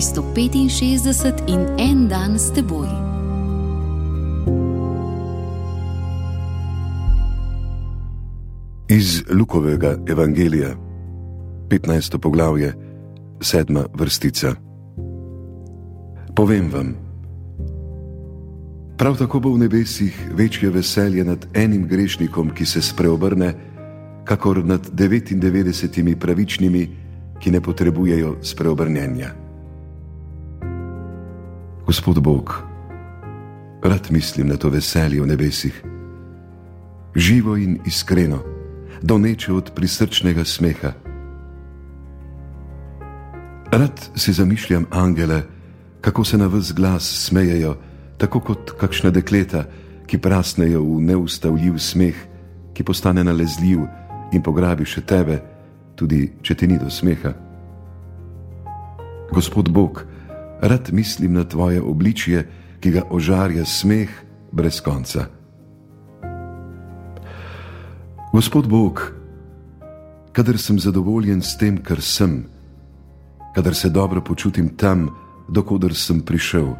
365 in en dan s teboj. Iz Lukovega evangelija, 15. poglavje, 7. vrstica. Povem vam, prav tako bo v nebesih večje veselje nad enim grešnikom, ki se spreobrne, kakor nad 99 pravičnimi, ki ne potrebujejo spreobrnjenja. Gospod Bog, rad mislim na to veselje v nebesih, živo in iskreno, doneče od prisrčnega smeha. Rad si zamišljam angele, kako se na vse glas smejejo, tako kot kakšna dekleta, ki prasnejo v neustavljiv smeh, ki postane nalezljiv in pograbi še tebe, tudi če ti ni do smeha. Gospod Bog, rad mislim na tvoje obličje, ki ga ožarja smeh brez konca. Gospod Bog, kadar sem zadovoljen s tem, kar sem, kadar se dobro počutim tam, dokoder sem prišel,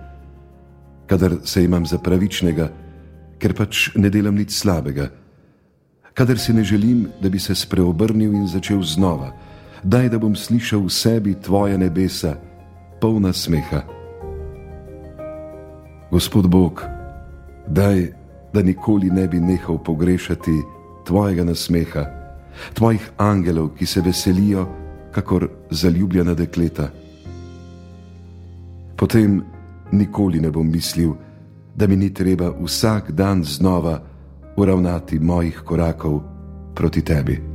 kadar se imam za pravičnega, ker pač ne delam nič slabega kadar si ne želim, da bi se spreobrnil in začel znova, daj, da bom slišal v sebi tvoje nebesa, polna smeha. Gospod Bog, daj, da nikoli ne bi nehal pogrešati tvojega nasmeha, tvojih angelov, ki se veselijo, kakor zaljubljena dekleta. Potem nikoli ne bom mislil, da mi ni treba vsak dan znova uravnati mojih korakov proti tebi.